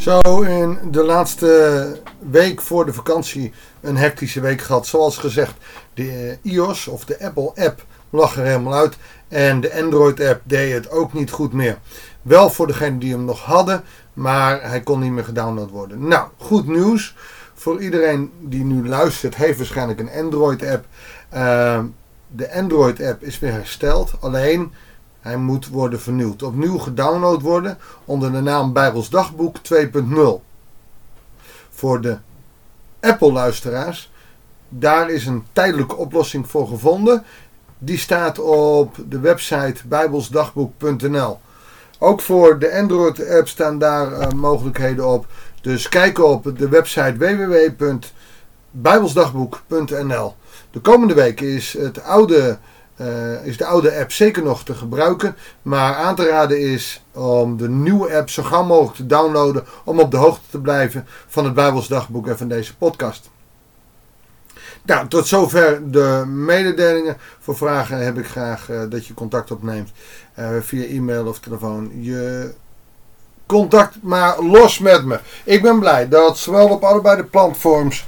Zo in de laatste week voor de vakantie een hectische week gehad. Zoals gezegd, de iOS of de Apple app lag er helemaal uit. En de Android app deed het ook niet goed meer. Wel voor degenen die hem nog hadden, maar hij kon niet meer gedownload worden. Nou, goed nieuws. Voor iedereen die nu luistert, heeft waarschijnlijk een Android app. Uh, de Android app is weer hersteld. Alleen hij moet worden vernieuwd. Opnieuw gedownload worden onder de naam Bijbels Dagboek 2.0. Voor de Apple-luisteraars, daar is een tijdelijke oplossing voor gevonden. Die staat op de website bijbelsdagboek.nl. Ook voor de Android-app staan daar uh, mogelijkheden op. Dus kijk op de website www.bijbelsdagboek.nl. De komende week is het oude uh, is de oude app zeker nog te gebruiken. Maar aan te raden is om de nieuwe app zo gauw mogelijk te downloaden. Om op de hoogte te blijven van het Bijbels dagboek en van deze podcast. Nou, tot zover de mededelingen. Voor vragen heb ik graag uh, dat je contact opneemt uh, via e-mail of telefoon. Je contact maar los met me. Ik ben blij dat zowel op allebei de platforms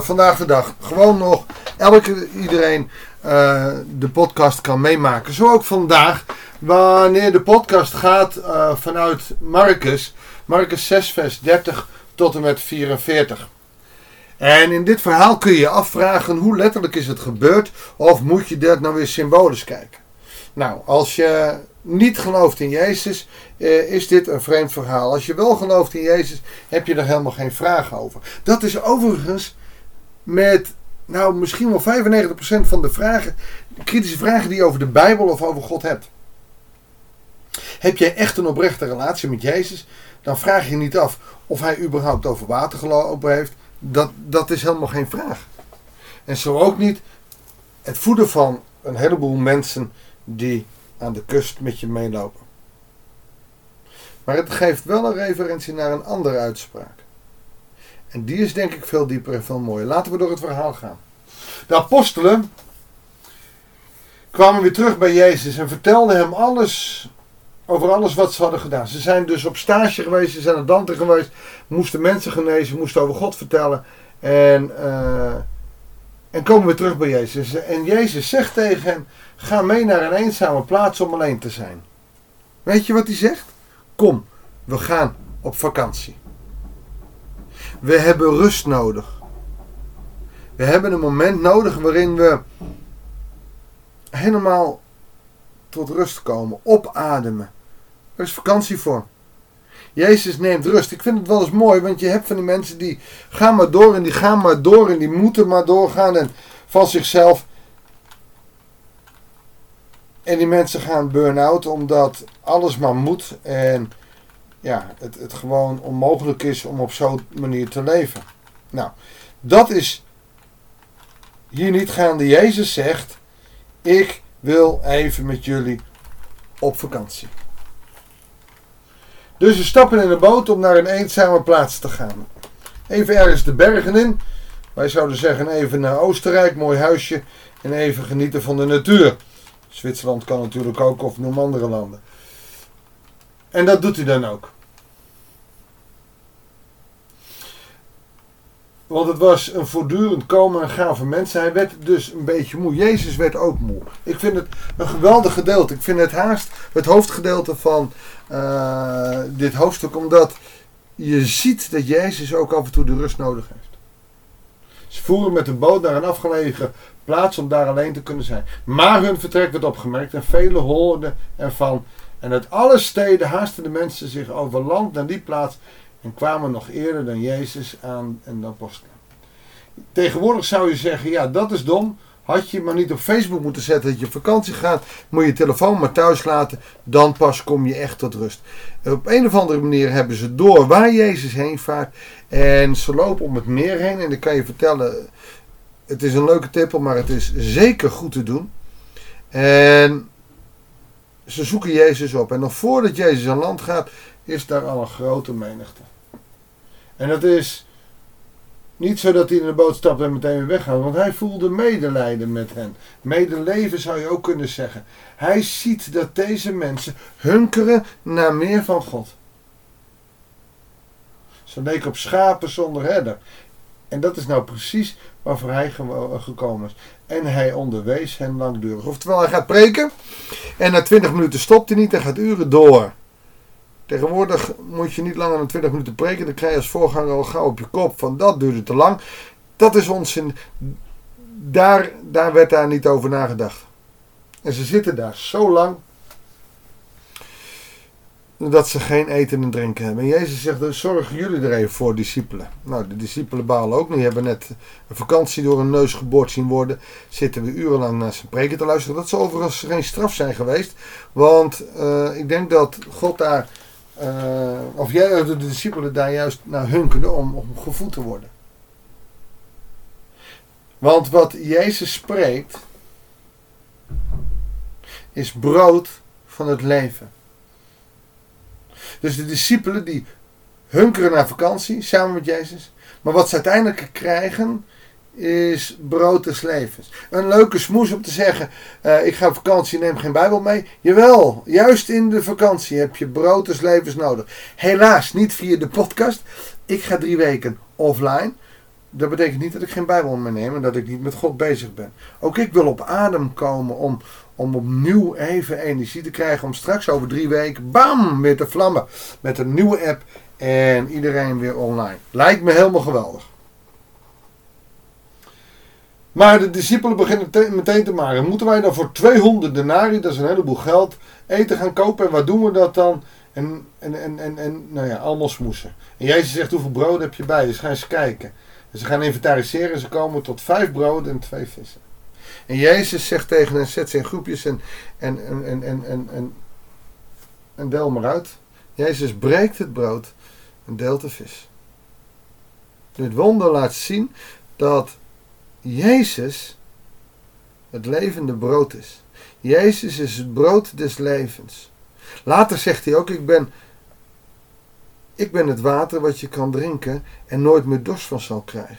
vandaag de dag gewoon nog elke iedereen uh, de podcast kan meemaken. Zo ook vandaag, wanneer de podcast gaat uh, vanuit Marcus, Marcus 6, vers 30 tot en met 44. En in dit verhaal kun je je afvragen hoe letterlijk is het gebeurd, of moet je dat nou weer symbolisch kijken? Nou, als je niet gelooft in Jezus, uh, is dit een vreemd verhaal. Als je wel gelooft in Jezus, heb je er helemaal geen vragen over. Dat is overigens met nou misschien wel 95% van de vragen, kritische vragen die je over de Bijbel of over God hebt. Heb jij echt een oprechte relatie met Jezus, dan vraag je niet af of hij überhaupt over water gelopen heeft. Dat, dat is helemaal geen vraag. En zo ook niet het voeden van een heleboel mensen die aan de kust met je meelopen. Maar het geeft wel een referentie naar een andere uitspraak. En die is denk ik veel dieper en veel mooier. Laten we door het verhaal gaan. De apostelen kwamen weer terug bij Jezus en vertelden hem alles over alles wat ze hadden gedaan. Ze zijn dus op stage geweest, ze zijn naar Dante geweest, moesten mensen genezen, moesten over God vertellen. En, uh, en komen weer terug bij Jezus. En Jezus zegt tegen hen: Ga mee naar een eenzame plaats om alleen te zijn. Weet je wat hij zegt? Kom, we gaan op vakantie. We hebben rust nodig. We hebben een moment nodig waarin we helemaal tot rust komen, opademen. Er is vakantie voor. Jezus neemt rust. Ik vind het wel eens mooi, want je hebt van die mensen die gaan maar door en die gaan maar door en die moeten maar doorgaan en van zichzelf. En die mensen gaan burn-out omdat alles maar moet en ja, het, het gewoon onmogelijk is om op zo'n manier te leven. Nou, dat is hier niet gaande. Jezus zegt: Ik wil even met jullie op vakantie. Dus ze stappen in een boot om naar een eenzame plaats te gaan. Even ergens de bergen in. Wij zouden zeggen even naar Oostenrijk, mooi huisje. En even genieten van de natuur. Zwitserland kan natuurlijk ook, of noem andere landen. En dat doet hij dan ook. Want het was een voortdurend komen en gaan van mensen. Hij werd dus een beetje moe. Jezus werd ook moe. Ik vind het een geweldig gedeelte. Ik vind het haast het hoofdgedeelte van uh, dit hoofdstuk. Omdat je ziet dat Jezus ook af en toe de rust nodig heeft. Ze voeren met een boot naar een afgelegen plaats om daar alleen te kunnen zijn. Maar hun vertrek werd opgemerkt en velen hoorden ervan. En uit alle steden haasten de mensen zich over land naar die plaats en kwamen nog eerder dan Jezus aan en de apostelen. Tegenwoordig zou je zeggen, ja dat is dom. Had je maar niet op Facebook moeten zetten dat je op vakantie gaat. Moet je telefoon maar thuis laten. Dan pas kom je echt tot rust. Op een of andere manier hebben ze door waar Jezus heen vaart. En ze lopen om het meer heen. En dan kan je vertellen. Het is een leuke tippel, maar het is zeker goed te doen. En ze zoeken Jezus op. En nog voordat Jezus aan land gaat, is daar al een grote menigte. En dat is niet zo dat hij in de boot stapt en meteen weer weggaat, want hij voelde medelijden met hen. Medeleven zou je ook kunnen zeggen. Hij ziet dat deze mensen hunkeren naar meer van God. Ze leken op schapen zonder herder. En dat is nou precies waarvoor hij gekomen is. En hij onderwees hen langdurig. Oftewel, hij gaat preken. En na 20 minuten stopt hij niet en gaat uren door. Tegenwoordig moet je niet langer dan 20 minuten preken. Dan krijg je als voorganger al gauw op je kop van dat duurde te lang. Dat is onzin. Daar, daar werd daar niet over nagedacht. En ze zitten daar zo lang dat ze geen eten en drinken hebben. En Jezus zegt, dus zorgen jullie er even voor, discipelen. Nou, de discipelen balen ook niet. Hebben net een vakantie door een neus geboord zien worden. Zitten we urenlang naar zijn preken te luisteren. Dat zou overigens geen straf zijn geweest. Want uh, ik denk dat God daar, uh, of jij, de discipelen daar juist naar hunkerde om, om gevoed te worden. Want wat Jezus spreekt, is brood van het leven. Dus de discipelen die hunkeren naar vakantie samen met Jezus. Maar wat ze uiteindelijk krijgen is brood des levens. Een leuke smoes om te zeggen: uh, ik ga op vakantie, neem geen Bijbel mee. Jawel, juist in de vakantie heb je brood des levens nodig. Helaas niet via de podcast. Ik ga drie weken offline. Dat betekent niet dat ik geen Bijbel meeneem en dat ik niet met God bezig ben. Ook ik wil op adem komen om, om opnieuw even energie te krijgen. Om straks over drie weken, bam, weer te vlammen. Met een nieuwe app en iedereen weer online. Lijkt me helemaal geweldig. Maar de discipelen beginnen meteen te maken. Moeten wij dan voor 200 denari, dat is een heleboel geld, eten gaan kopen? En waar doen we dat dan? En, en, en, en, en nou ja, allemaal smoesen. En Jezus zegt, hoeveel brood heb je bij? Dus ga eens kijken. Ze gaan inventariseren en ze komen tot vijf broden en twee vissen. En Jezus zegt tegen hen, zet ze in groepjes en, en, en, en, en, en, en, en deel maar uit. Jezus breekt het brood en deelt de vis. Dit wonder laat zien dat Jezus het levende brood is. Jezus is het brood des levens. Later zegt hij ook, ik ben ik ben het water wat je kan drinken en nooit meer dorst van zal krijgen.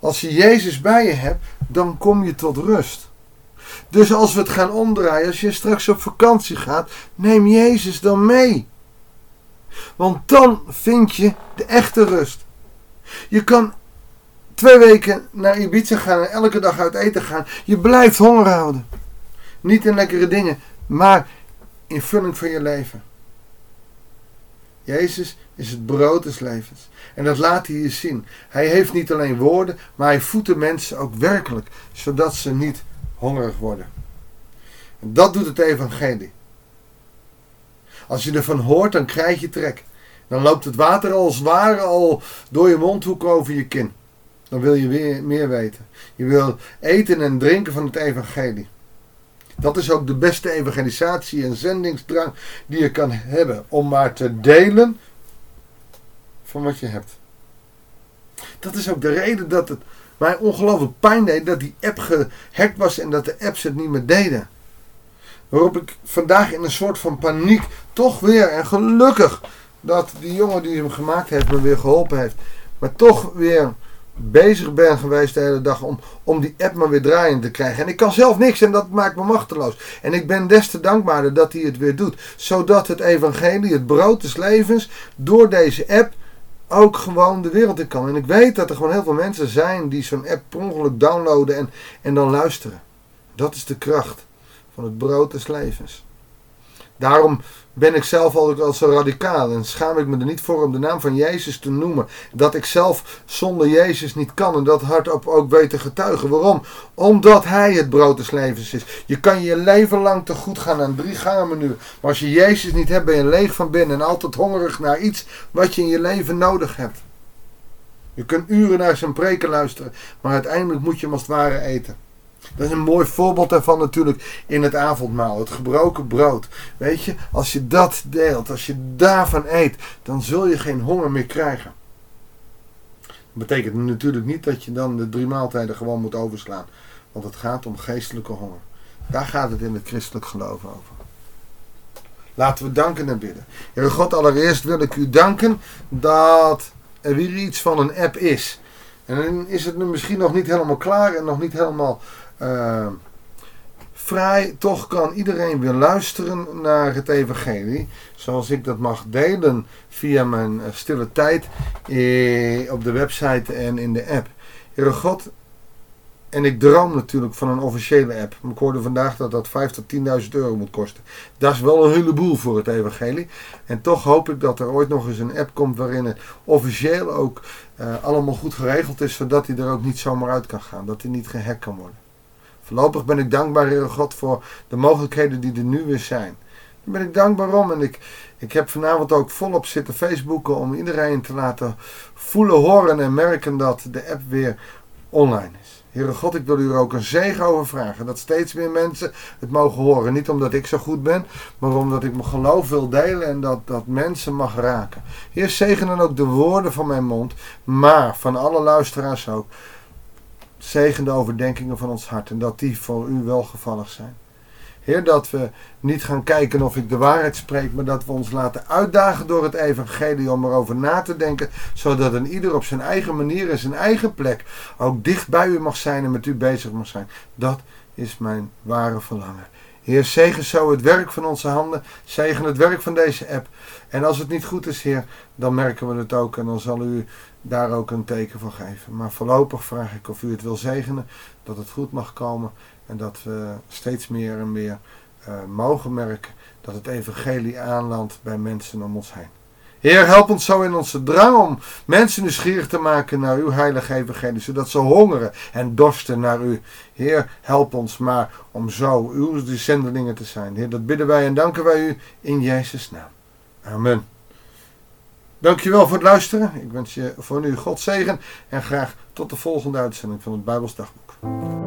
Als je Jezus bij je hebt, dan kom je tot rust. Dus als we het gaan omdraaien, als je straks op vakantie gaat, neem Jezus dan mee. Want dan vind je de echte rust. Je kan twee weken naar Ibiza gaan en elke dag uit eten gaan. Je blijft honger houden. Niet in lekkere dingen, maar in vulling van je leven. Jezus is het brood des levens. En dat laat hij je zien. Hij heeft niet alleen woorden, maar hij voedt de mensen ook werkelijk, zodat ze niet hongerig worden. En dat doet het evangelie. Als je ervan hoort, dan krijg je trek. Dan loopt het water als ware al door je mondhoek over je kin. Dan wil je weer meer weten. Je wil eten en drinken van het evangelie. Dat is ook de beste evangelisatie en zendingsdrang die je kan hebben. Om maar te delen van wat je hebt. Dat is ook de reden dat het mij ongelooflijk pijn deed dat die app gehackt was en dat de apps het niet meer deden. Waarop ik vandaag in een soort van paniek toch weer, en gelukkig dat die jongen die hem gemaakt heeft me weer geholpen heeft, maar toch weer bezig ben geweest de hele dag om, om die app maar weer draaiend te krijgen. En ik kan zelf niks en dat maakt me machteloos. En ik ben des te dankbaarder dat hij het weer doet. Zodat het evangelie, het brood des levens, door deze app ook gewoon de wereld in kan. En ik weet dat er gewoon heel veel mensen zijn die zo'n app per ongeluk downloaden en, en dan luisteren. Dat is de kracht van het brood des levens. Daarom ben ik zelf altijd al zo radicaal en schaam ik me er niet voor om de naam van Jezus te noemen. Dat ik zelf zonder Jezus niet kan en dat hardop ook weet te getuigen. Waarom? Omdat Hij het brood des levens is. Je kan je leven lang te goed gaan aan drie gangen menu. Maar als je Jezus niet hebt, ben je leeg van binnen en altijd hongerig naar iets wat je in je leven nodig hebt. Je kunt uren naar zijn preken luisteren, maar uiteindelijk moet je hem als het ware eten. Dat is een mooi voorbeeld daarvan natuurlijk in het avondmaal. Het gebroken brood. Weet je, als je dat deelt, als je daarvan eet, dan zul je geen honger meer krijgen. Dat betekent natuurlijk niet dat je dan de drie maaltijden gewoon moet overslaan. Want het gaat om geestelijke honger. Daar gaat het in het christelijk geloof over. Laten we danken en bidden. Heer God, allereerst wil ik u danken dat er weer iets van een app is. En dan is het nu misschien nog niet helemaal klaar en nog niet helemaal uh, Vrij, toch kan iedereen weer luisteren naar het evangelie. Zoals ik dat mag delen via mijn eh, stille tijd eh, op de website en in de app. Heere God, en ik droom natuurlijk van een officiële app. Ik hoorde vandaag dat dat 5 tot 10.000 euro moet kosten. Dat is wel een heleboel voor het evangelie. En toch hoop ik dat er ooit nog eens een app komt waarin het officieel ook uh, allemaal goed geregeld is. Zodat hij er ook niet zomaar uit kan gaan. Dat hij niet gehackt kan worden. Voorlopig ben ik dankbaar, Heere God, voor de mogelijkheden die er nu weer zijn. Daar ben ik dankbaar om. En ik, ik heb vanavond ook volop zitten Facebooken om iedereen te laten voelen, horen en merken dat de app weer online is. Heere God, ik wil u er ook een zegen over vragen. Dat steeds meer mensen het mogen horen. Niet omdat ik zo goed ben, maar omdat ik mijn geloof wil delen en dat, dat mensen mag raken. Heer, zegen dan ook de woorden van mijn mond, maar van alle luisteraars ook. Zegen de overdenkingen van ons hart en dat die voor u welgevallig zijn. Heer, dat we niet gaan kijken of ik de waarheid spreek, maar dat we ons laten uitdagen door het evangelie om erover na te denken, zodat een ieder op zijn eigen manier en zijn eigen plek ook dicht bij u mag zijn en met u bezig mag zijn. Dat is mijn ware verlangen. Heer, zegen zo het werk van onze handen, zegen het werk van deze app. En als het niet goed is, Heer, dan merken we het ook en dan zal u daar ook een teken van geven. Maar voorlopig vraag ik of u het wil zegenen, dat het goed mag komen en dat we steeds meer en meer uh, mogen merken dat het evangelie aanlandt bij mensen om ons heen. Heer, help ons zo in onze drang om mensen nieuwsgierig te maken naar uw heilige evangelie, zodat ze hongeren en dorsten naar u. Heer, help ons maar om zo uw zendelingen te zijn. Heer, dat bidden wij en danken wij u in Jezus' naam. Amen. Dankjewel voor het luisteren. Ik wens je voor nu God zegen en graag tot de volgende uitzending van het Bijbels Dagboek.